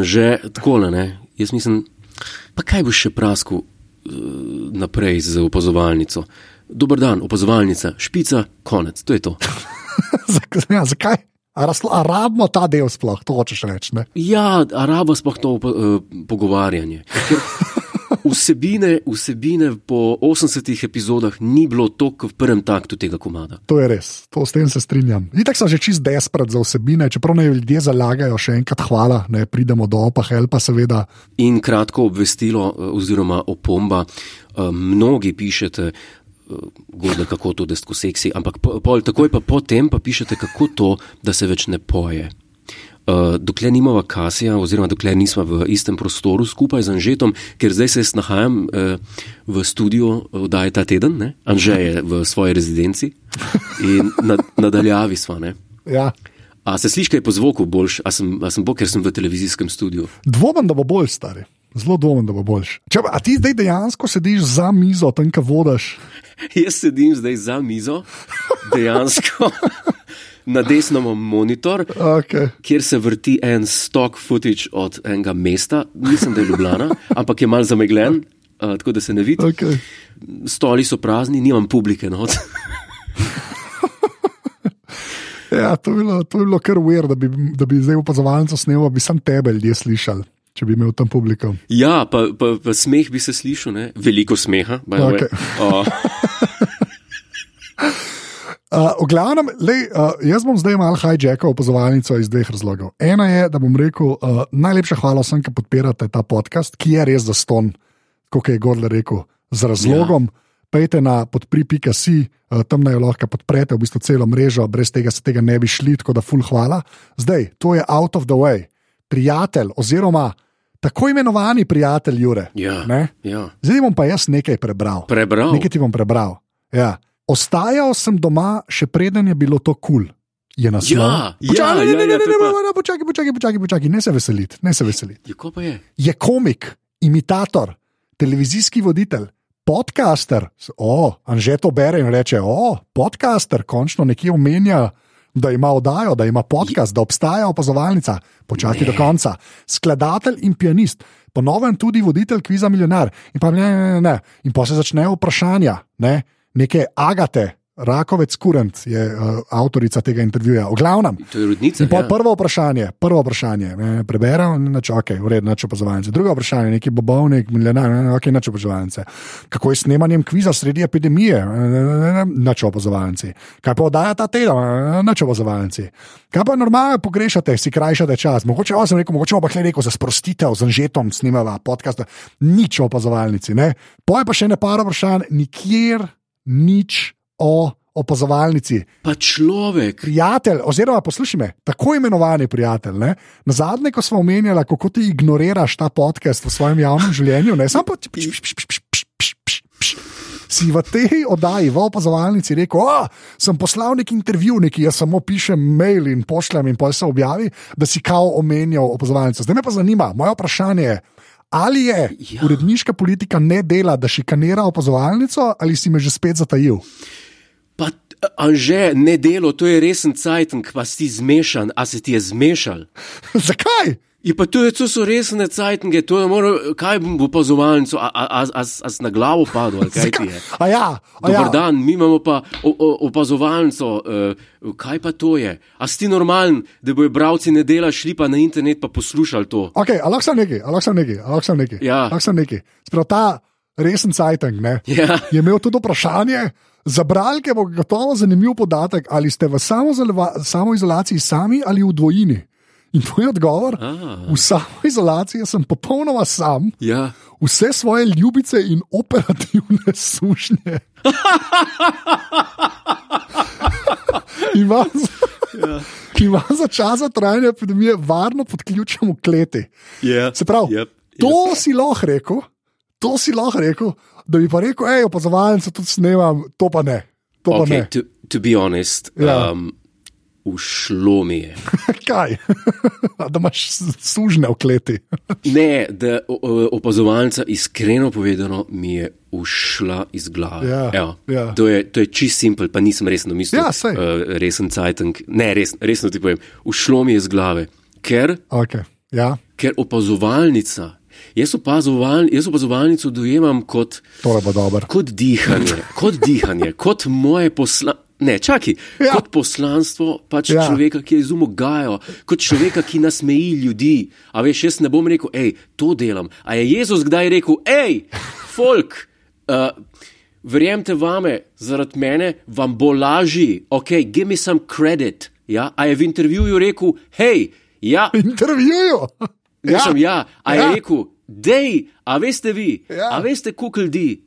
Anže, tako ne, jaz mislim, pa kaj boš še praskal uh, naprej z opazovalnico? Dober dan, opazovalnica, špica, konec, to je to. ja, zakaj? A, razlo, a rabimo ta del sploh, to hočeš reči? Ne? Ja, a rabo sploh to uh, pogovarjanje. Ker Vsebine, vsebine po 80 epizodah ni bilo toliko v prvem taktu tega komada. To je res, to s tem se strinjam. Itak sem že čist desprat za vsebine, čeprav ne ljudje zalagajo, še enkrat hvala, ne pridemo do opa, helpa seveda. In kratko obvestilo eh, oziroma opomba, eh, mnogi pišete. Gode, kako to, da ste seksi, ampak pol, takoj pa potem pa pišete, kako to, da se več ne poje. Uh, dokler nimamo kasija, oziroma dokler nismo v istem prostoru skupaj z Anžetom, ker zdaj se nahajam uh, v studiu, da je ta teden, ne? Anže je v svoji rezidenci in nad, nadaljavi smo. Ja. A se sliši, kaj je po zvoku boljš, a sem, a sem bo, ker sem v televizijskem studiu? Dvomim, da bo bolj stari. Zelo dvomim, da bo boljš. Če, a ti zdaj dejansko sediš za mizo, tam kaj vodaš? Jaz sedim zdaj za mizo, dejansko na desnem monitor, Okay. kjer se vrti en stock footage od enega mesta, mislim, da je Ljubljana, ampak je mal zamegljen, uh, tako da se ne vidi. Okay. Stoli so prazni, nimam publike not. Ja, to, bi bilo, to bi bilo kar uver, da, bi- da bi zdaj opazovalnico snel, bi sam tebe ljudje slišali, če bi imel tam publiko. Ja, pa, pa, pa smeh bi se slišal, ne? veliko smeha. by the way. Okej. Uh, Uh, v glavnem, lej, uh, jaz bom zdaj malo hijackal opazovalnico iz dveh razlogov. Ena je, da bom rekel, uh, najlepša hvala vsem, ki podpirate ta podcast, ki je res za ston, kot je Gordler rekel, z razlogom. Ja. Pejte na podpri.si, uh, tam naj lahko podprete, v bistvu celo mrežo, brez tega se tega ne bi šli, tako da full hvala. Zdaj, to je out of the way. Prijatelj, oziroma tako imenovani prijatelj Jure. ja, Ne? ja. Zdaj bom pa jaz nekaj prebral. Prebral. Nekaj ti bom prebral. Ja. Ostajal sem doma, še preden je bilo to kul. Cool. Je naslov. Ja, ja, Počakaj, ne, ja, ne, ja, ne, to ne, je pa- ne, ne, počakaj, počakaj, počakaj, počakaj, ne se veseliti, ne se veseliti. Ja, ko pa je? Je komik, imitator, televizijski voditelj, podcaster. O, Anže to bere in reče: O, podcaster, končno nekje omenja. Da ima oddajo, da ima podcast, da obstaja opazovalnica, počakaj do konca. Skladatelj in pianist, ponovno tudi voditelj kviza Milijonar. In pa ne, ne, ne, ne. In pa se začnejo vprašanja, ne? Neke agate, Rakovec Kurent je uh, avtorica tega intervjuja. V glavnem, To je rodnica. Ja. prvo vprašanje, prvo vprašanje, ne, preberem, neč, ok, v redu, neč opazovalnice. Drugo vprašanje, neki bobovnik, milijonar, ok, neč opazovalnice. Kako je s snemanjem kviza sredi epidemije, neč opazovalnice. Kaj pa oddaja ta teden, neč opazovalnice. Kaj pa normalno pogrešate, si krajšate čas. Mogoče, o, sem rekel, mogoče pa kle rekel za sprostitev, z anžetom snimava podcast, nič o opazovalnici. Ne. Poje pa še ne par vprašanj, nikjer nič o opazovalnici Pa človek. prijatelj, oziroma poslušaj me, tako imenovani prijatelj. Ne? Na zadnje, ko smo omenjali, kako ti ignoriraš ta podcast v svojem javnem življenju, ne samo ti piš, piš, piš, piš, piš, piš, piš, piš. Si v tej oddaji, v opazovalnici rekel, da sem poslal neki intervju, neki jaz samo pišem mail in pošljem in pol se objavi, da si kao omenjal opazovalnico. Zdaj me pa zanima, moje vprašanje je. Ali je ja. Uredniška politika ne dela, da šikanira opazovalnico, ali si me že spet zatajil? Pa Anže, ne delo, to je resen cajtnik, pa si zmešan, a se ti je zmešal. Zakaj? Je pa to, je, to so resne cajtnike, to je mora, kaj bom opazovalnico, a, a, a, a, a na glavo padel, ali kaj ti je. A ja, a Dobar ja. dan, mi imamo pa o, o, opazovalnico, uh, kaj pa to je? A si ti normalen, da bojo bralci nedela šli pa na internet pa poslušali to? Okay, a lahko sem nekaj, a lahko sem nekaj, a lahko sem nekaj. Ja. Lahko sem nekaj. Sprav ta resen cajtang ne, Ja. je imel tudi vprašanje. Za bralke bo gotovo zanimiv podatek, ali ste v samozaleva- samoizolaciji sami ali v dvojini. In tvoj odgovor? A. V samoizolaciji sem popolnoma sam, Ja. vse svoje ljubice in operativne sušnje. Imam za, Ja. imam za časa trajanja epidemije varno pod ključem v kleti. Yeah. Se pravi, Yep. to si lahko rekel, to si lahko rekel, da bi pa rekel, hej, opazovalnico tudi snemam, to pa ne. To pa Okay, ne. to, to be honest, Ja. um, ušlo mi je. Kaj? da imaš sužne v kleti. Ne, da o- o- opazovalnica iskreno povedano mi je ušla iz glave. Ja, Evo, ja. To je, to je čist simpel, pa nisem resno mislil. Ja, saj. uh, resen cajtank. Ne, res, resno ti povem. Ušlo mi je iz glave, ker, Okay. Ja, ker opazovalnica. Jaz, opazoval, jaz opazovalnico dojemam kot, kot dihanje, kot dihanje, kot moje poslanstvo. Ne, čakaj, Ja. ja. kot poslanstvo pač Ja. ja. človeka, ki je izumogajo, kot človeka, ki nasmeji ljudi. A veš, jaz ne bom rekel, hej, to delam. A je Jezus kdaj rekel, hej, folk, uh, verjemite vame, zaradi mene vam bo lažje, ok, give me some credit. Ja? A je v intervjuju rekel, hej, ja, Intervjuju. Vem, ja, a je Ja. ja. rekel, dej, a veste vi, Ja. ja. a veste, koliko ljudi,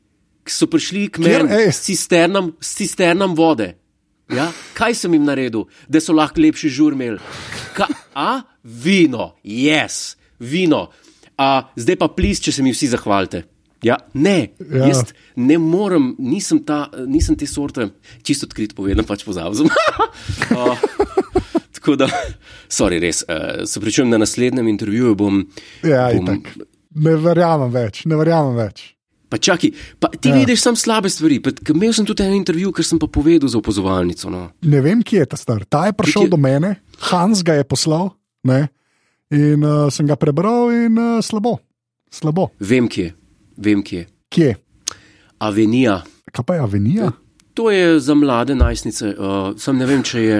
ki so prišli k meni s cisternom, s cisternom vode. Ja? Kaj sem jim naredil, da so lahko lepši žur imeli? Ka, a, vino, yes, vino. A, zdaj pa plis, če se mi vsi zahvalite. Ja, ne, ja. jaz ne morem, nisem, ta, nisem te sorte, čisto odkrit povedano, pač pozavzem. uh, tako da, sorry, res, uh, se pričujem na naslednjem intervjuju. Bom, Ja, bom, itak. Ne verjamem več, ne verjamem več. Pa čakaj, pa ti Ja. vidiš samo slabe stvari. Pa, imel sem tudi en intervju, ker sem pa povedal za opozovalnico. No. Ne vem, kje je ta star. Ta je prišel Kje- do mene, Hans ga je poslal ne? in uh, sem ga prebral, in uh, slabo. slabo. Vem, kje, vem, kje. Kje? Avenija. Kaj pa je Avenija? To je za mlade najstnice, uh, sam ne vem, če je,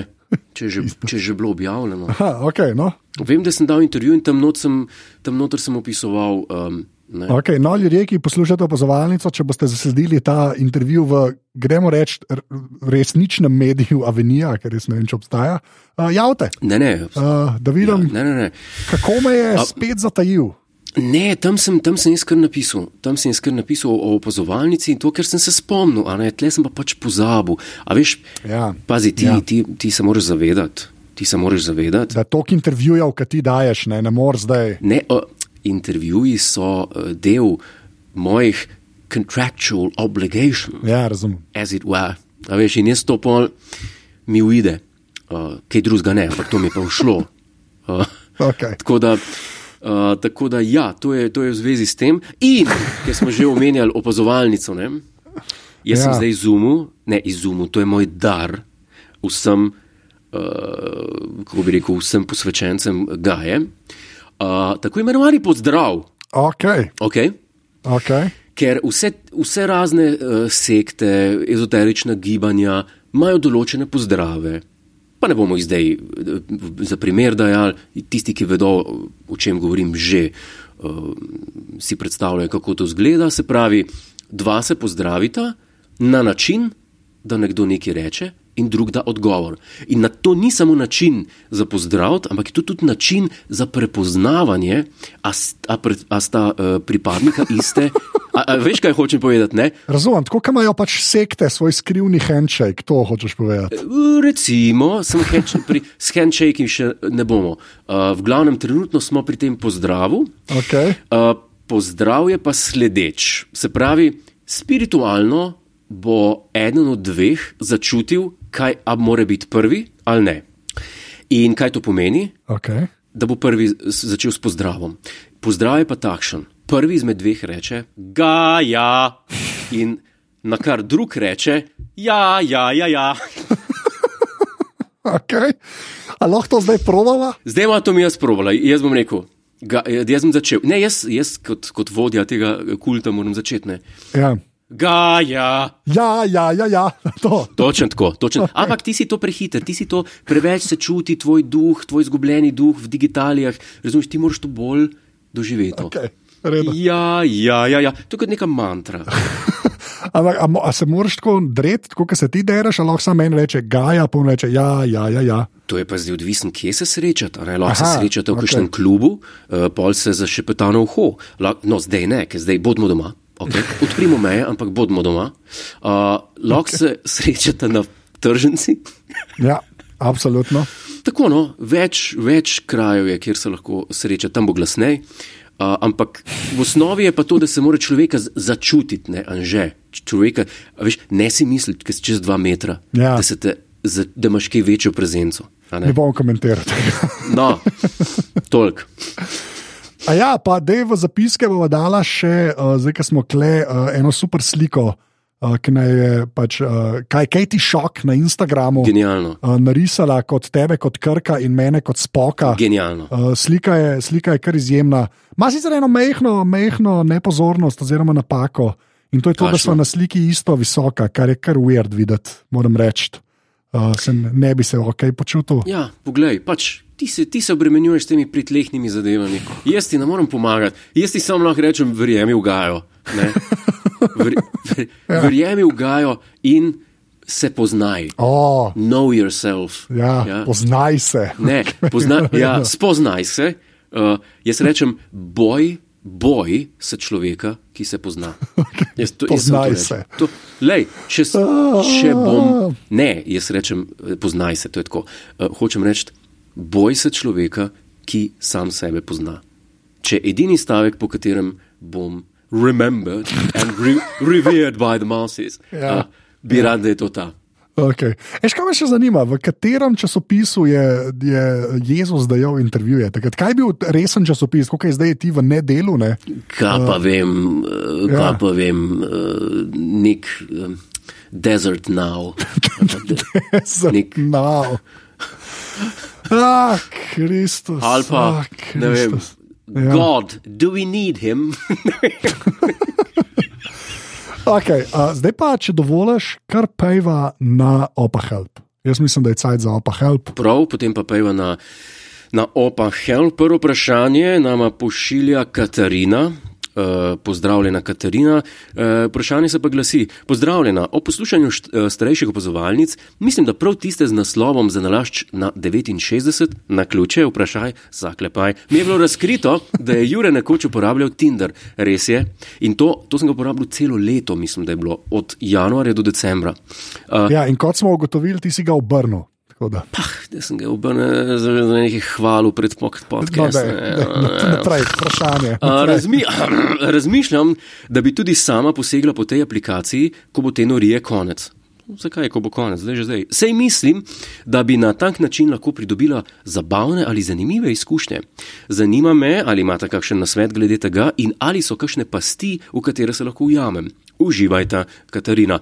če je, že, če je že bilo objavljeno. Aha, okay, no. Vem, da sem dal intervju in tam not sem, tam noter sem opisoval. Um, ne, Okay, no, ljudje, ki poslušate opazovalnico, če boste zasledili ta intervju v, gremo reči, resničnem mediju Avenija, ker res ne vem, če obstaja, uh, javite, ne, ne, uh, da vidim, ne, ne, ne. kako me je spet zatajil. Ne, tam sem, tam sem jaz kar napisal, tam sem jaz kar napisal o opazovalnici in to, ker sem se spomnil, a ne, tle sem pa pač pozabil. A veš, Ja, pazi, ti, ja. ja. ti, ti se moraš zavedati, ti se moraš zavedati. Da toliko intervjujev, ki ti daješ, ne, ne moreš zdaj. Ne, o, intervjuji so uh, del mojih contractual obligations, Ja, razumem. as it were. A veš, in jaz to pol mi uide, uh, kaj drugega ne, ampak to mi je pa všlo. Uh, Okay. Tako da, uh, tako da ja, to je, to je v zvezi s tem. In, ker smo že omenjali opazovalnico, ne? jaz ja. sem zdaj izumil, ne izumil, to je moj dar vsem, uh, kako bi rekel, vsem posvečencem Gaje. Uh, tako imenovani pozdrav. Okay. Okay? Okay. Ker vse, vse razne uh, sekte, ezoterična gibanja imajo določene pozdrave. Pa ne bomo jih zdaj eh, za primer dajali, tisti, ki vedo, o čem govorim, že uh, si predstavljajo, kako to zgleda. Se pravi, dva se pozdravita na način, da nekdo nekaj reče in drug da odgovor. In na to ni samo način za pozdrav, ampak je to tudi način za prepoznavanje, a, a, pre, a sta uh, pripadnika iste. A, a, veš, kaj hočem povedati? Ne? Razumem, tako kot imajo pač sekte svoj skrivni handshake, to hočeš povedati. Recimo, sem handsh- pri, s handshaking še ne bomo. Uh, v glavnem, trenutno smo pri tem pozdravu. Okay. Uh, pozdrav je pa sledeč. Se pravi, spiritualno bo eden od dveh začutil, kaj a mora biti prvi ali ne. In kaj to pomeni? Okay. Da bo prvi začel s pozdravom. Pozdrav je pa takšen. Prvi izmed dveh reče: Ga, ja, in na kar drug reče: Ja, ja, ja, ja. Okay. A lahko to zdaj provava? Zdaj ima to mi jaz provala, jaz bom rekel. Ga, jaz bom začel. Ne, jaz, jaz kot, kot vodja tega kulta moram začeti. Ne. Ja. Ga, ja. Ja, ja, ja. To. Točno tako. Točno. Ampak ti si to prehiter, ti si to preveč se čuti, tvoj duh, tvoj izgubljeni duh v digitalijah. Razumeš, ti moraš to bolj doživeti. Okay. Redo. Ja, ja, ja, ja. To je kot neka mantra. Ampak, a, a se moraš tako dreti, kot se ti dereš, ali lahko samo en reče Gaja, pa reče ja, ja, ja. ja. To je pa zdaj odvisno, kje se srečate. Lahko se Aha, srečate v okej. kakšnem klubu, uh, pol se zašepeta na uho. No, zdaj ne, ker zdaj bodimo doma. Okay. Odprimo meje, ampak bodimo doma. Uh, lahko okay. se srečate na tržnici. ja absolutno. Tako, no, več, več krajev je, kjer se lahko sreča, tam bo glasnej. Uh, ampak v osnovi je pa to, da se mora človeka začutiti, ne anže. Človeka, veš, ne si misliti, ker si čez dva metra, Ja. da te da imaš kaj večjo prezenco. Ne Ne? bom komentiral. No, toliko. A ja, pa dej v zapiske bomo dala še, uh, zdaj, ko smo kle, uh, eno super sliko, uh, ki naj je pač, uh, kaj Katie Shock na Instagramu Genialno. uh, narisala kot tebe, kot Krka in mene kot Spoka. Genialno. Uh, slika, je, slika je kar izjemna. Ma sicer eno mehko, mehko nepozornost oziroma napako. In to je to, da so na sliki isto visoka, kar je kar weird videti, moram reči. Uh, sem, ne bi se ok počutil. Ja, poglej, pač ti se, ti se obremenjuješ s temi pritlehnimi zadevami. Jaz ti ne morem pomagati, jaz ti samo lahko rečem, verjemi v Gajo. Ver, ver, verjemi v Gajo in se poznaj. Oh, Know yourself. ja, Ja. poznaj se. Ne, pozna, ja, spoznaj se. Uh, jaz rečem, boj, boj se človeka, ki se pozna. Jaz to, jaz Poznaj to se. To, lej, če, če bom. Ne, jaz rečem, eh, poznaj se, to je tako. Uh, hočem reči, boj se človeka, ki sam sebe pozna. Če edini stavek, po katerem bom remembered and re revered by the masses, Ja. uh, bi rad, da je to ta. Okay. Eš, kaj me še zanima, v katerem časopisu je, je Jezus dajal intervjuje? Takrat, kaj je bil resen časopis, kot je zdaj ti v nedelu? Ne? Kaj pa vem, uh, ja. kaj pa vem, uh, nek um, desert now. Nek- Now. Ah, Kristus. Ali pa, ah, ne vem, Kristus. Ja. God, do we need him? Okay, uh, zdaj pa, če dovoliš, kar pejva na Opa Help. Jaz mislim, da je cajt za Opa Help. Prav, potem pa pejva na, na Opa Hell. Prvo vprašanje nama pošilja Katarina. Uh, pozdravljena Katarina. Uh, vprašanje se pa glasi: Pozdravljena. O poslušanju št, uh, starejših opazovalnic, mislim, da prav tiste z naslovom za nalašč na 69, na ključe, vprašaj, zaklepaj, mi je bilo razkrito, da je Jure nekoč uporabljal Tinder. Res je. In to, to sem ga uporabljal celo leto, mislim, da je bilo od januarja do decembra. Uh, Ja, in kot smo ugotovili, ti si ga obrnil. Pah, da sem ga obrnil za, nekaj hvalu pred No, podcastom. daj, daj, naprej, vprašanje. A, naprej. Razmi, razmišljam, da bi tudi sama posegla po tej aplikaciji, ko bo te norije konec. Zakaj, ko bo konec, zdaj že zdaj? Sej mislim, da bi na tak način lahko pridobila zabavne ali zanimive izkušnje. Zanima me, ali imate kakšen nasvet glede tega in ali so kakšne pasti, v katere se lahko ujamem. Uživajte, Katarina.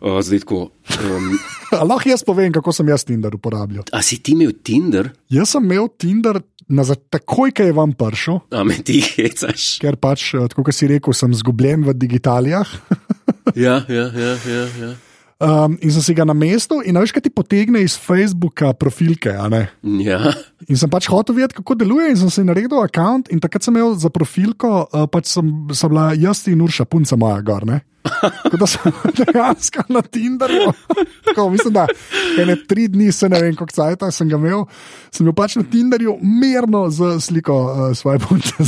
Uh, zdaj tako. Um, Lahko jaz povem, kako sem jaz Tinder uporabljal. a si ti imel Tinder, Jaz sem imel Tinder za, takoj, ko je vam prišel, a me ti hecaš? ker pač, eh, tako kot si rekel, sem zgubljen v digitalijah. Ja, ja, ja, ja. ja. Um, in sem si ga na mestu, in veš, kaj ti potegne iz Facebooka profilke. ja. In sem pač hotel vedeti, kako deluje, in sem si naredil račun. In takrat sem imel za profilko, uh, pač sem, sem bila jaz in Urša, punca moja, gor. Ne? Tako da sem dejansko na Tinderju. Tako, mislim, da ene tri dni, se ne vem, kako cajt sem ga imel. Sem bil pač na Tinderju mirno z sliko uh, svoje punce.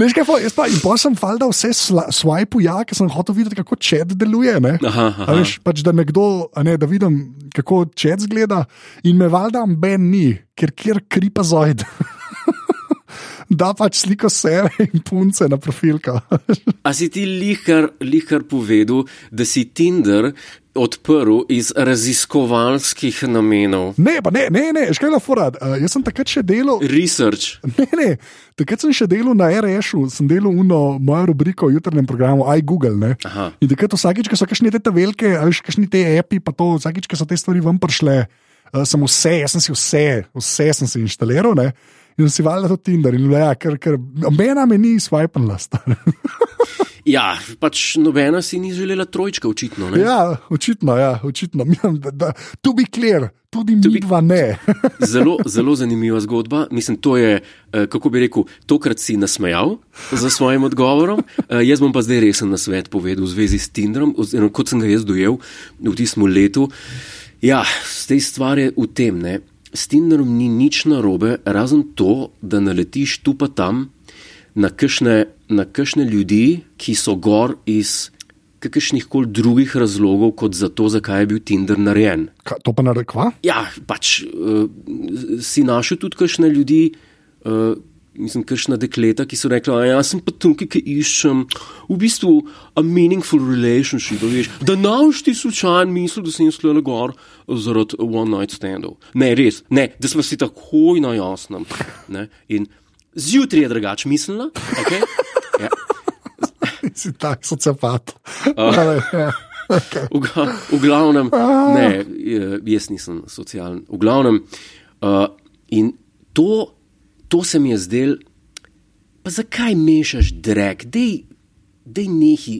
veš kaj, jaz pa, in pa sem falda vse sla- swipe ja, ker sem hotel videti, kako čet deluje. Ne? Aha, aha. Veš, pač, da nekdo, ne, da vidim, kako čet zgleda, in me valjda ben ni, ker kjer kripazoid. Da pač sliko sebe in punce na profilka. A si ti lihkar, lihkar povedal, da si Tinder odprl iz raziskovalskih namenov? Ne, pa ne, ne, ne, škaj la furad. Uh, jaz sem takrat še delal. Research. Ne, ne, takrat sem še delal na RS-u, sem delal uno mojo rubriko v jutrnem programu iGoogle. In takrat vsakič, ko so kakšne te velike, a veš, kakšne te api, pa to vsakič, ko so te stvari vam prišle, uh, sem vse, jaz sem si vse, vse sem si inštaliral. Ne? In si valjda to Tinder in ja, ker, ker mena me ni star. Ja, pač nobena si ni želela trojčka, očitno. Ne? ja, očitno, ja, očitno. Da, da, to bi clear, tudi To mi dva ne. Zelo, zelo zanimiva zgodba. Mislim, to je, eh, kako bi rekel, tokrat si nasmejal za svojim odgovorom. Eh, Jaz bom pa zdaj resen na svet povedal v zvezi s Tinderom, oziroma kot sem ga jaz dojel v tistem letu. Ja, z tej stvari je v tem, ne. S Tinderom ni nič narobe, razen to, da naletiš tu pa tam na kakšne, na kakšne ljudi, ki so gor iz kakršnih koli drugih razlogov, kot za to, zakaj je bil Tinder narejen. Ka, to pa narekva? Ja, pač uh, si našel tudi kakšne ljudi, uh, mislim, kršna dekleta, ki so rekla, da jaz sem pa tukaj, ki iščem v bistvu a meaningful relationship. a Veš, da naš ti slučajen misli, da sem le gor zaradi one night standov. Ne, res, ne, da smo si takoj na jasnem. Ne, in zjutraj je drugače mislila. Okay? Ja. Si tak sociopat. Uh. Ja. Okay. V, ga- v glavnem, ne, jaz nisem socialen. V glavnem, uh, in to, to se mi je zdelo, pa zakaj mešaš drek, dej, dej nehi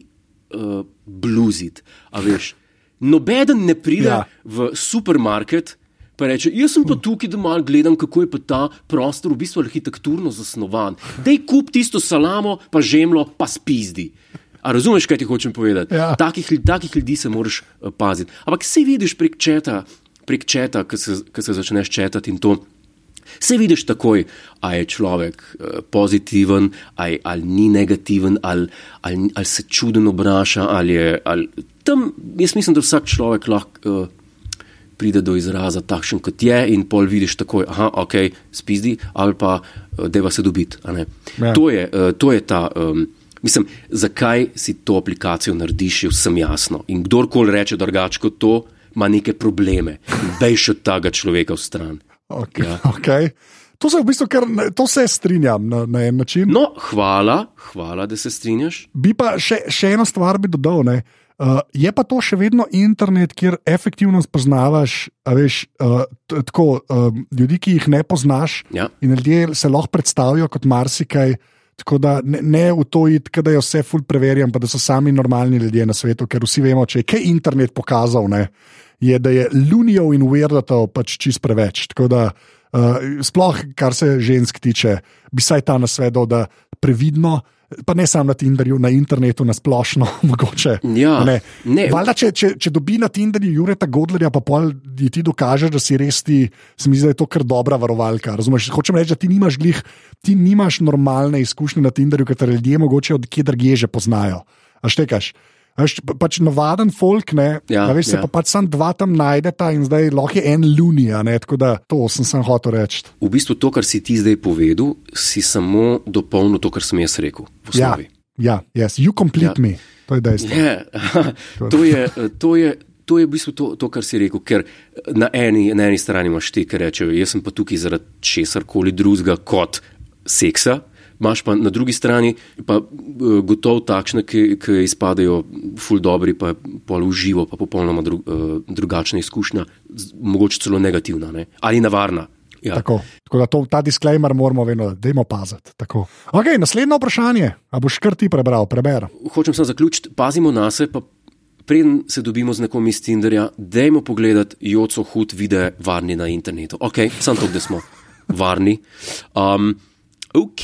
uh, bluzit. A veš, nobeden ne pride Ja. v supermarket. Pa reče, jaz sem pa tukaj, da malo gledam, kako je pa ta prostor v bistvu arhitekturno zasnovan. Dej kup tisto salamo, pa žemlo, pa spizdi. A razumeš, kaj ti hočem povedati? Ja. Takih, takih ljudi se moraš uh, paziti. Ampak se vidiš prek četa, prek četa, ki se, ko se začneš četati in to. Se vidiš takoj, ali je človek uh, pozitiven, ali, ali ni negativen, ali, ali, ali se čuden obnaša. Ali je, ali, tam, jaz mislim, da vsak človek lahko uh, pride do izraza takšen, kot je, in pol vidiš takoj, da je ok, spizdi, ali pa uh, deva se dobiti. a. Ja. To, je, uh, to je ta. Um, Mislim, zakaj si to aplikacijo narediš, je vsem jasno. In kdorkoli reče drugače kot to, ima neke probleme. Bejš od tega človeka v stran. Okay. Ja. Okay. To se v bistvu kar, to se strinjam na, na en način. No, hvala, hvala, da se strinjaš. Bi pa še, še eno stvar bi dodal. Ne? Uh, je pa to še vedno internet, kjer efektivno spoznavaš a veš, uh, tako, um, ljudi, ki jih ne poznaš, Ja. in ljudje se lahko predstavijo kot marsikaj. Tako da ne, ne v to id, da je vse ful preverjam, pa da so sami normalni ljudje na svetu, ker vsi vemo, če je kaj internet pokazal, ne, je, da je lunijev in weirdotov pač čist preveč. Tako da, uh, sploh kar se žensk tiče, bi saj ta nasvedel, da previdno. Pa ne samo na Tinderju, na internetu, na splošno, mogoče. Ja, ne. ne. Valjda, če, če, če dobi na Tinderju Jureta Godlerja, pa pol ti dokažeš, da si res ti, se mi zdi, da je to kar dobra varovalka. Razumeš? Hočem reči, da ti nimaš glih, ti nimaš normalne izkušnje na Tinderju, ker te ljudje mogoče od kje drugje že poznajo. A štekaš? Veš, pa- pač navaden folk, ne, Ja, a veš, se ja. pa pač sam dva tam najdeta in zdaj lahko je en lunija, ne, tako da to sem sem hotel reči. V bistvu to, kar si ti zdaj povedal, si samo dopolnil to, kar sem jaz rekel. Ja, ja, yes, you complete ja. me, to je dejstvo. Je, to, je, to, je, to je v bistvu to, to, kar si rekel. Ker na eni, na eni strani imaš te, ki rečejo, jaz sem pa tukaj zaradi česar koli drugega kot seksa. Imáš pa na drugi strani pa eh, gotovo takšne, ki, ki izpadajo ful dobri, pa pol uživo, pa popolnoma dru, eh, drugačna izkušnja, mogoče celo negativna ne? ali nevarna. Ja. Tako, tako da to, ta disclaimer moramo vedno, da jim paziti. Okay, naslednje vprašanje. A boš kar ti prebral, preber. Hočem samo zaključiti, pazimo na se, pa preden se dobimo z nekom iz Tinderja, dajmo pogledati joco hud videe varni na internetu. Ok, samo to, da smo varni. Um, Ok,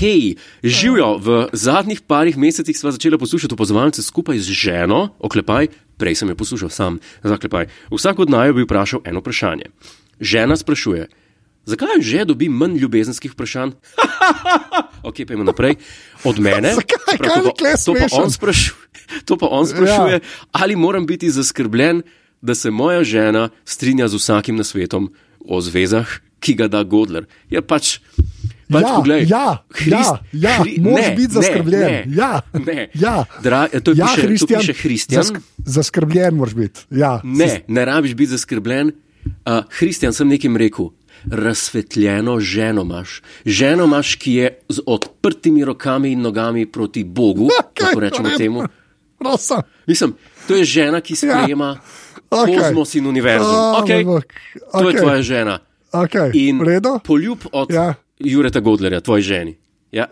živijo. V zadnjih parih mesecih sva začela poslušati opozovalce skupaj z ženo, oklepaj, prej sem jo poslušal sam, zaklepaj. Vsak od naju bi vprašal eno vprašanje. Žena sprašuje, zakaj že dobi manj ljubezenskih vprašanj? ok, pojmo naprej. Od mene. Zakaj? Prav, to pa- to pa on sprašuje, to pa on sprašuje ja. ali moram biti zaskrbljen, da se moja žena strinja z vsakim nasvetom o zvezah, ki ga da Godler. Je pač. Pač Ja, poglej, ja, ja, ja, moraš biti zaskrbljen. Ne, Ja, ne. ja. Dra, to ja, piše, Kristjan, to piše Kristjan. zask- zaskrbljen moraš biti. Ja, Ne, ne rabiš biti zaskrbljen. Uh, Kristjan, sem nekim rekel, razsvetljeno ženo imaš. Ženo imaš, ki je z odprtimi rokami in nogami proti Bogu, Okej, kako rečemo redu. temu. Prosim. Mislim, to je žena, ki sprejema ja. Okej. kozmos in univerzum. A, Okay. bog. To je tvoja žena. Okay. In poljub od Ja. Jureta Godlerja, tvoji ženi. Ja,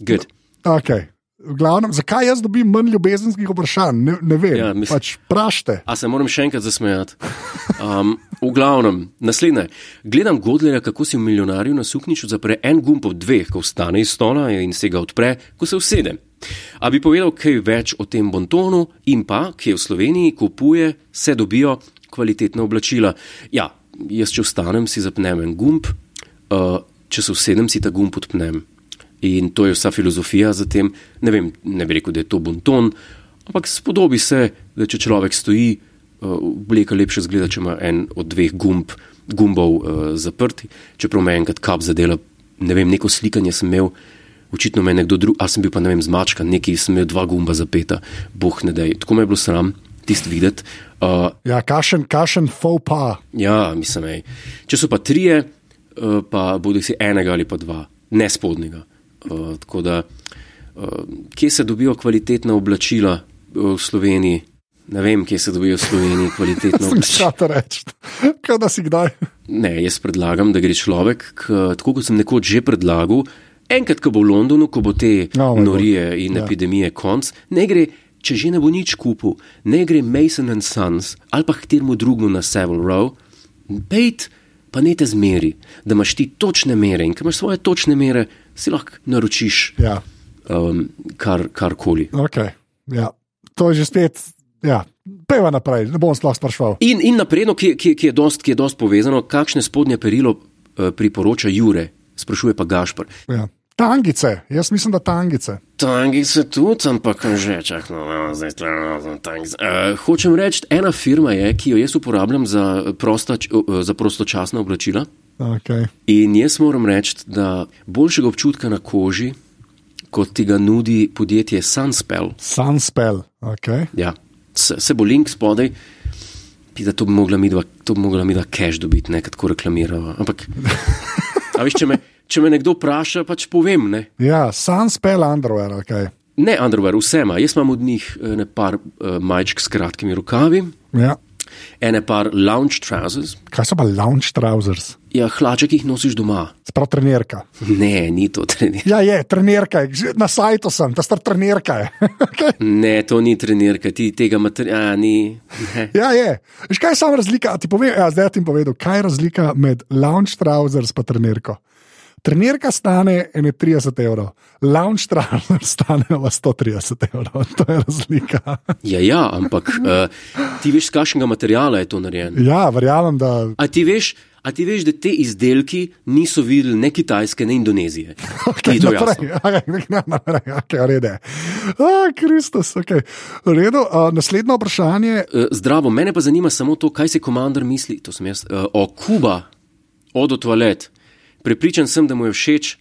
good. Okay. V glavnem, zakaj jaz dobim manj ljubezenskih vprašanj? Ne, ne vem. Ja, mislim- pač prašte. A se moram še enkrat zasmejati. Um, v glavnem, naslednje. Gledam Godlerja, kako si v milijonarju na sukniču zapre en gumb od dveh, ko vstane iz stola in se ga odpre, ko se usede. A bi povedal kaj več o tem bontonu in pa, ki je v Sloveniji kupuje, se dobijo kvalitetna oblačila. Ja, jaz če vstanem, si zapnem en gumb, uh, če se usedem, si ta gumb odpnem. In to je vsa filozofija za tem. Ne, vem, ne bi rekel, da je to bonton, ampak spodobi se, da če človek stoji, uh, obleka lepše zgleda, če ima en od dveh gumb, gumbov uh, zaprti. Čeprav me je enkrat kap zadela, ne vem, neko slikanje sem imel očitno me je nekdo drug, a sem bil pa ne vem, zmačkan, neki sem imel dva gumba zapeta, boh ne dej. Tako me je bilo sram, tisti videti. Uh, Ja, kašen, kašen faux pa. ja, mislim, ej. če so pa trije, pa bodo si enega ali pa dva, ne spodnjega. Uh, tako da, uh, kje se dobijo kvalitetna oblačila v Sloveniji? Ne vem, kje se dobijo v Sloveniji kvalitetna oblačila. Kaj to reči? Kaj da si kdaj? Ne, jaz predlagam, da gre človek, k, tako kot sem nekoč že predlagal, enkrat, ko bo v Londonu, ko bo te moj norije bog. in Ja. epidemije konc, ne gre, če že ne bo nič kupil, ne gre Mason and Sons ali pa kateremu drugemu na Savile Row, pejt pa ne te zmeri, da imaš ti točne mere in ker imaš svoje točne mere, si lahko naročiš Ja, um, kar, karkoli. okay. ja. To je že spet. Ja. Peva naprej, ne bom sploh sprašval. In, in napredno, ki, ki, ki, je dost, ki je dost povezano, kakšne spodnje perilo uh, priporoča Jure, sprašuje pa Gašpr. Ja. Tangice, jaz mislim, da tangice. Tangice tudi, ampak že čak, no, no, zdaj stvarno tangice. Uh, hočem reči, ena firma je, ki jo jaz uporabljam za, prosta, uh, za prostočasna oblačila. Okay. In jaz moram reči, da boljšega občutka na koži, kot ti ga nudi podjetje Sunspell, Sunspell. Okay. ja, se, se bo link spodaj. Da to bi mogla mi dva, to bi mogla mi dva cash dobiti, ne, tako reklamiramo. Ampak, a veš, če me, če me nekdo vpraša, pač povem, ne. Ja, Sunspell underwear. Okay. Ne, underwear, vse ima. Jaz imam od njih eh, ne par uh, majčk s kratkimi rokavi, Ja. ene par lounge trousers, Kaj so pa lounge trousers? ja, hlače, ki jih nosiš doma. Sprav trenerka. Ne, ni to trener. Ja, je, trenerka na sajtu sem, ta star trenerka je. okay. Ne, to ni trenerka, ti tega materijala ni. Ne. Ja, je. Veš, kaj je sama razlika? A Ti povem, ja, zdaj ti povedal, kaj je razlika med lounge trousers in trenerko. Trenerka stane 31 evrov, lounge trousers stane pa 130 evrov. To je razlika. Ja, ja, ampak uh, ti veš, z kakšnega materijala je to narejeno. Ja, verjamem, da. A ti veš, a ti veš, da te izdelki niso videli ne Kitajske, ne Indonezije. Okay, to naprej, okay, ne, naprej, okay, v redu. Ah, Kristus, okay. v redu. Uh, naslednje vprašanje. Eh, Zdravo, mene pa zanima samo to, kaj si komandar misli, to sem jaz, eh, o Kuba, od toalet. Prepričan sem, da mu je všeč,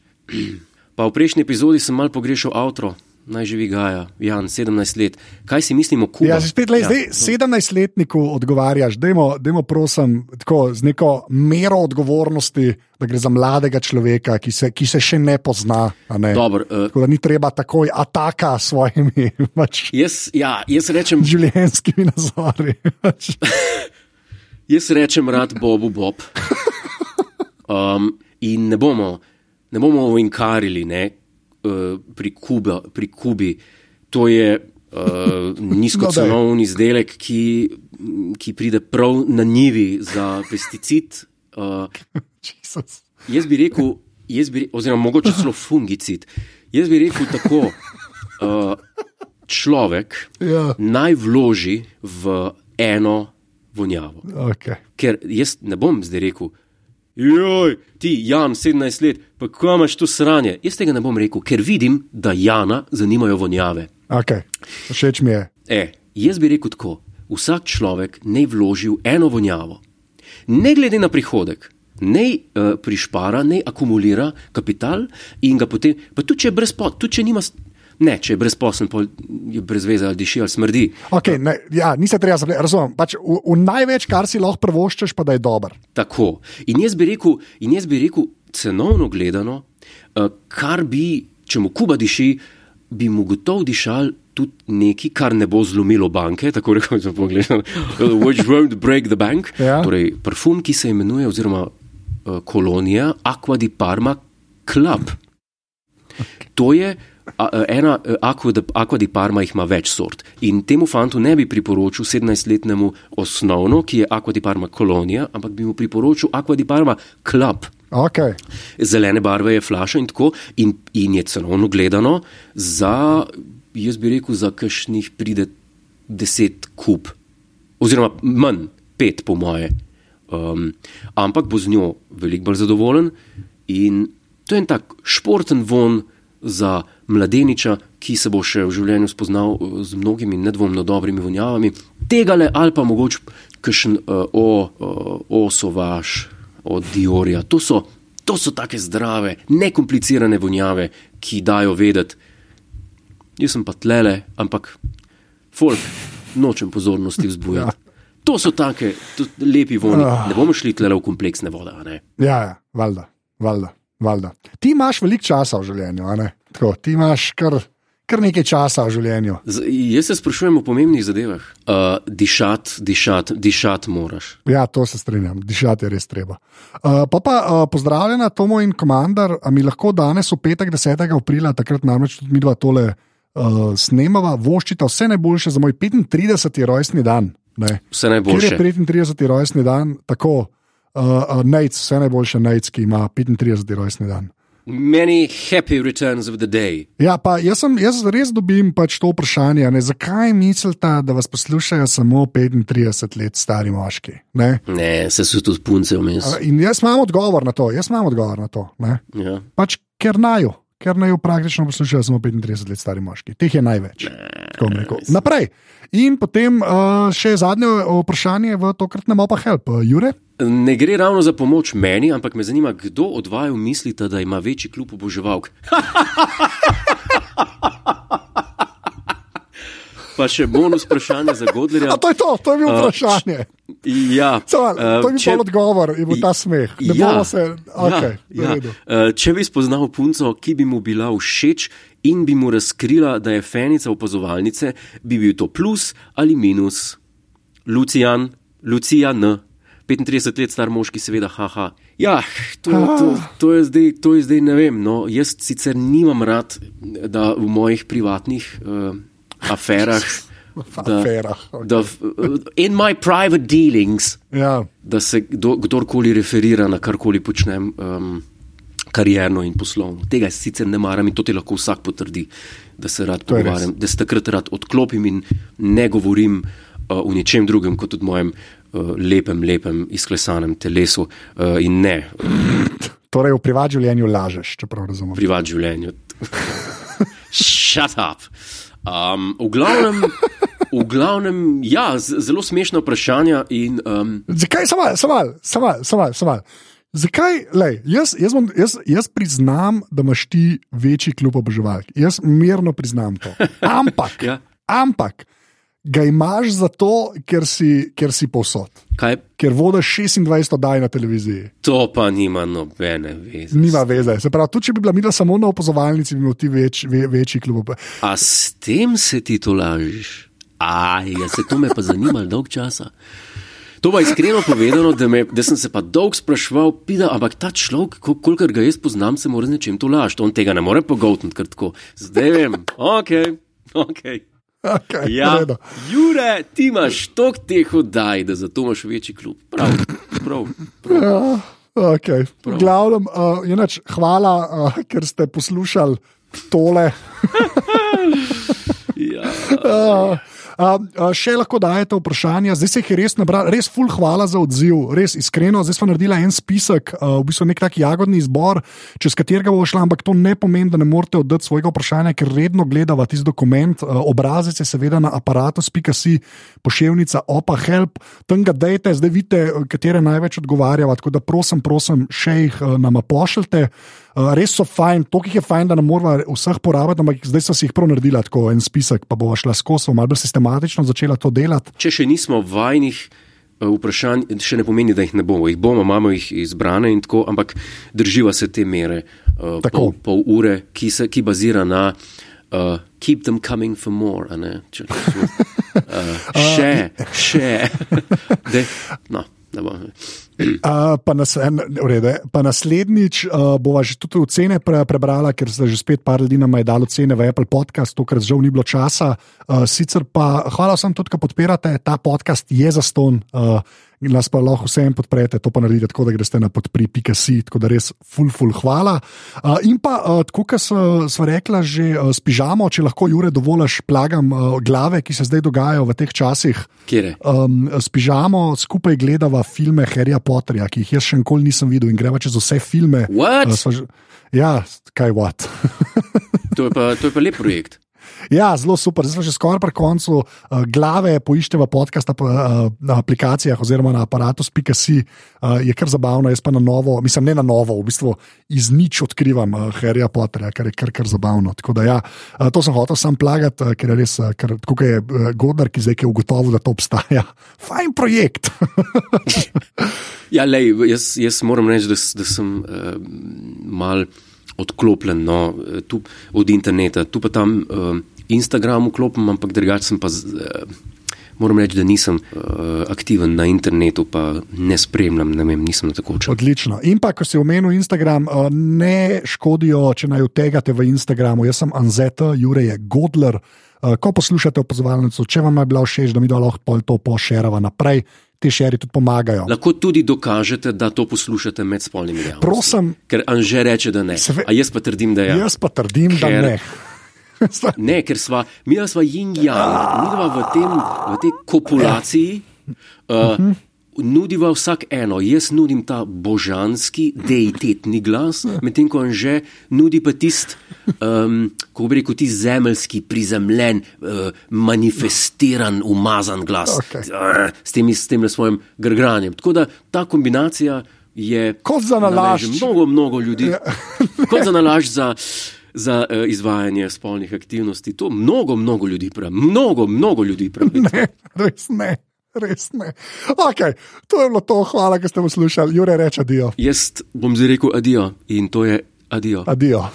pa v prejšnji epizodi sem mal pogrešal avtro, naj živi Gaja, Jan, 17 let. Kaj si mislimo o Kuba? Ja, spet, lej, zdaj 17-letniku odgovarjaš, dajmo, dajmo prosim, tako, z neko mero odgovornosti, da gre za mladega človeka, ki se, ki se še ne pozna. Ne? Dobro, eh, Tako da ni treba takoj ataka s svojimi pač, Jaz, ja, jaz, rečem, življenjskimi nazori. pač. jaz rečem rad Bobu Bob. Um, in ne bomo, ne bomo ovinkarili ne, uh, pri, Kuba, pri Kubi. To je uh, nizkocenovni izdelek, ki, ki pride prav na njivi za pesticid. Uh, jaz bi rekel, jaz bi, oziroma mogoče celo fungicid. Jaz bi rekel tako, uh, človek Ja, naj vloži v eno vonjavo. okay. Ker jaz ne bom zdaj rekel, joj, ti, Jan, 17 let, pa kam imaš to sranje? Jaz tega ne bom rekel, ker vidim, da Jana zanimajo vonjave. Okay. Všeč mi je. E, jaz bi rekel tako: vsak človek naj vloži v eno vonjavo, ne glede na prihodek. Naj uh, prišpara, naj akumulira kapital in ga potem, pa tudi če je brezposeln, tudi če nima, ne, če je brezposeln, pol je brez veze ali diši ali smrdi. Okay, ne, ja, nisem treba zapletati, razumem. Pač v, v največ, kar si lahko prvoščeš, pa da je dober. Tako. In jaz bi rekel, jaz bi rekel cenovno gledano, uh, kar bi, če mu Kuba diši, bi mu gotovo dišal tudi nekaj, kar ne bo zlomilo banke, tako rekoč, če pogledam, which won't break the bank. Ja. Torej, parfum, ki se imenuje, oziroma uh, kolonija Aqua di Parma Club. To je a, a, ena, eh, Aqua di, Parma jih ima več sort. In temu fantu ne bi priporočil 17-letnemu osnovno, ki je Aqua di Parma kolonija, ampak bi mu priporočil Aqua di Parma Club. Okay. Zelene barve je flaša in tako, in, in je cenovno gledano za, jaz bi rekel, za kakšnih pride 10 kup, oziroma manj, 5 po moje. Um, ampak bo z njo veliko bolj zadovoljen in to je en tak športen von za mladeniča, ki se bo še v življenju spoznal uh, z mnogimi nedvomno dobrimi vonjavami. Tega le ali pa mogoče kakšen uh, o, uh, o sovaš, od Diorja. To so, To so take zdrave, nekomplicirane vonjave, ki dajo vedeti, jaz sem pa tlele, ampak folk, nočem pozornosti vzbujati. Ja. To so take to, lepi voni. Ne bomo šli tlele v kompleksne vode. Ja, ja, valjda, valjda, valjda. Ti imaš veliko časa v življenju, ne? Tako, ti imaš kar, kar nekaj časa v življenju. Z, jaz se sprašujem o pomembnih zadevah. Uh, dišat, dišat, dišat moraš. Ja, to se strinjam, dišati je res treba. Uh, pa pa uh, pozdravljena, Tomo in komandar, a mi lahko danes v petek 10. aprila, takrat namreč tudi mi dva tole uh, snemava, voščita vse najboljše za moj 35. rojstni dan. Ne. Vse Ker je najboljše. 35. rojstni dan, tako uh, uh, Nec, vse najboljše Nec, ki ima 35. rojstni dan. Many happy returns of the day. Ja, pa jaz, sem, jaz res dobim pač to vprašanje, ne, zakaj mislite, da vas poslušajo samo 35 let stari moški? Ne? Ne, se so tudi punce vmes. A, In jaz imam odgovor na to, jaz imam odgovor na to. Ne? Ja. Pač ker naju, ker naju praktično poslušajo samo 35 let stari moški. Teh je največ. rekel. Naprej. In potem uh, še zadnje vprašanje v tokratnem opa help. Uh, Jure? Ne gre ravno za pomoč meni, ampak me zanima, kdo od vaju mislite, da ima večji klub oboževalk. Pa še bonus vprašanje za Godlerja. A to je to, to je bilo vprašanje. Ja, Samo, eh, to je bil če- odgovor in bo ta smeh. Ne Ja, se, okay, ja, ja, ja. Eh, Če bi spoznal punco, ki bi mu bila všeč in bi mu razkrila, da je fenica opazovalnice, bi bil to plus ali minus. Lucijan, Lucija N. 35 let star moški, seveda, haha. Ja, to, to, to, je zdaj, to je zdaj, ne vem. No, jaz sicer nimam rad, da v mojih privatnih uh, aferah. Da, Aferah, ok. da, v- in my private dealings, Ja. da se kdo, kdorkoli referira na karkoli počnem, um, karjerno in poslovno. Tega sicer ne maram in to ti lahko vsak potrdi, da se rad pogovarjam, da se takrat rad odklopim in ne govorim uh, o ničem drugem kot o mojem uh, lepem, lepem, izklesanem telesu uh, in ne Torej, v privat življenju lažeš, če prav razumem. privat življenju. Shut up. Um, v glavnem, v glavnem, ja, zelo smešna vprašanja in um, Zakaj, samo samo samo samo samo. Zakaj, lej, jaz, jaz, bom, jaz, jaz priznam, da imaš ti večji klub oboževalk. Jaz mirno priznam to. Ampak, Ja. ampak ga imaš zato, ker si, ker si povsod. kaj Ker vodiš 26 oddaj na televiziji. to pa nima nobene veze. Nima veze. Se pravi, tudi če bi bila midva samo na opozovalnici, bi imel ti več, ve, večji klub. A s tem se ti to lažiš? Aj, ja, se to me pa zanima dolg časa. To pa iskreno povedano, da, me, da sem se pa dolgo spraševal, pida, ampak ta človek, kol- kolikor ga jaz poznam, se mora z nečem to lažiti. On tega ne more pogotniti, ker tako. Zdaj vem, ok, ok. Okay, Ja, v redu. Jure, ti imaš tok teh oddaj, da zato imaš večji klub. Prav, prav. prav. Ja, okay. V glavnem, uh, inač, hvala, uh, ker ste poslušali tole. Ja. Uh, uh, še lahko dajete vprašanja, zdaj se jih je res nabral, res full hvala za odziv, res iskreno. Zdaj smo naredili en spisek, uh, v bistvu nek tak jagodni izbor, čez katerega bo šla, ampak to ne pomeni, da ne morete oddati svojega vprašanja, ker redno gledava tisti dokument. Uh, obrazec je seveda na aparatus.si, pošiljka opa help, tam ga dejte, zdaj vidite, katere največ odgovarjava. Tako da prosim, prosim, še jih uh, nama pošljite. Uh, res so fajn, toliko jih je fajn, da ne moramo vseh porabiti, ampak zdaj so si jih prav naredila tako en spisek, pa bo šla skozi, malo bolj sistematično začela to delati. Če še nismo vajnih eh, vprašanj, še ne pomeni, da jih ne bomo. Jih bomo, imamo jih izbrane in tako, ampak drživa se te mere, uh, Tako. pol, pol ure, ki, se, ki bazira na uh, keep them coming for more. Če, če, uh, še, še. De, no, ne bom. Uh, pa, nas, en, v redu, pa naslednjič uh, bova že tudi ocene pre, prebrala, ker zdaj že spet par ljudi nam je dalo ocene v Apple podcast, tokrat žal ni bilo časa. Uh, sicer pa hvala vsem tudi, ki podpirate, ta podcast je za ston. Uh, In nas pa lahko vsem podprete, to pa naredite tako, da greste na podpri.si, tako da res full, full hvala. Uh, in pa, uh, tako kot smo rekla, že uh, s pižamo, če lahko Jure dovoliš, plagam uh, glave, ki se zdaj dogajajo v teh časih. Kjere? Um, s pižamo skupaj gledava filme Harryja Potterja, ki jih jaz še nikoli nisem videl in greva čez vse filme. What? Uh, sva ja, kaj what. To je pa, to je pa lep projekt. Ja, zelo super. Zdaj smo že skoraj pri koncu. Uh, glave poišče v podkastu uh, na aplikacijah oziroma na aparatu.com. Uh, je kar zabavno, jaz pa na novo, mislim, ne na novo, v bistvu iz nič odkrivam uh, Harryja Potterja, kar je kar, kar zabavno. Da, ja, uh, to sem hotel sam plagati, uh, ker je res, uh, ker, kot je uh, Godar, ki zdaj je ugotovil, da to obstaja. Fajn projekt. ja, lej, jaz, jaz moram reči, da, da sem uh, mal odklopljen no, tu, od interneta. Tu pa tam uh, Instagram vklopim, ampak drugače sem pa. Uh, Moram reči, da nisem uh, aktiven na internetu, pa ne spremljam, ne vem, nisem na tako čas. Odlično. In pa, ko si omenil Instagram, uh, ne škodijo, če naj utegate v Instagramu. Jaz sem Anzeta, Jurek je Godler. Uh, ko poslušate opozovalnico, če vam je bila všeč, da mi da lahko to pošerava naprej. Ti šeri tudi pomagajo. Lahko tudi dokažete, da to poslušate med spolnimi dejavnostmi. Prosim. Ker Anže reče, da ne. Sve... A jaz pa trdim, da je. Ja. Jaz pa trdim, ker... da ne. Ne, ker sva, mi smo yin yang, mi smo v, v tej kopulaciji. Uh, Nudiva vsak eno, jaz nudim ta božanski, deitetni glas, medtem ko že nudi pa tisti, um, kako bi rekel, tisti zemeljski, prizemljen, uh, manifestiran, umazan glas okay. uh, s, tem, s tem svojim grgranjem. Tako da ta kombinacija je. Kot za nalaž. Mnogo, mnogo ljudi. Ja. kot za nalaž za za uh, izvajanje spolnih aktivnosti. To mnogo, mnogo ljudi pravi. Mnogo, mnogo ljudi pravi. Ne, res ne. Res ne. Okay, to je bilo to, hvala, da ste poslušali. Jure reče adijo. Jaz bom zdaj rekel adijo in to je adijo. Adijo.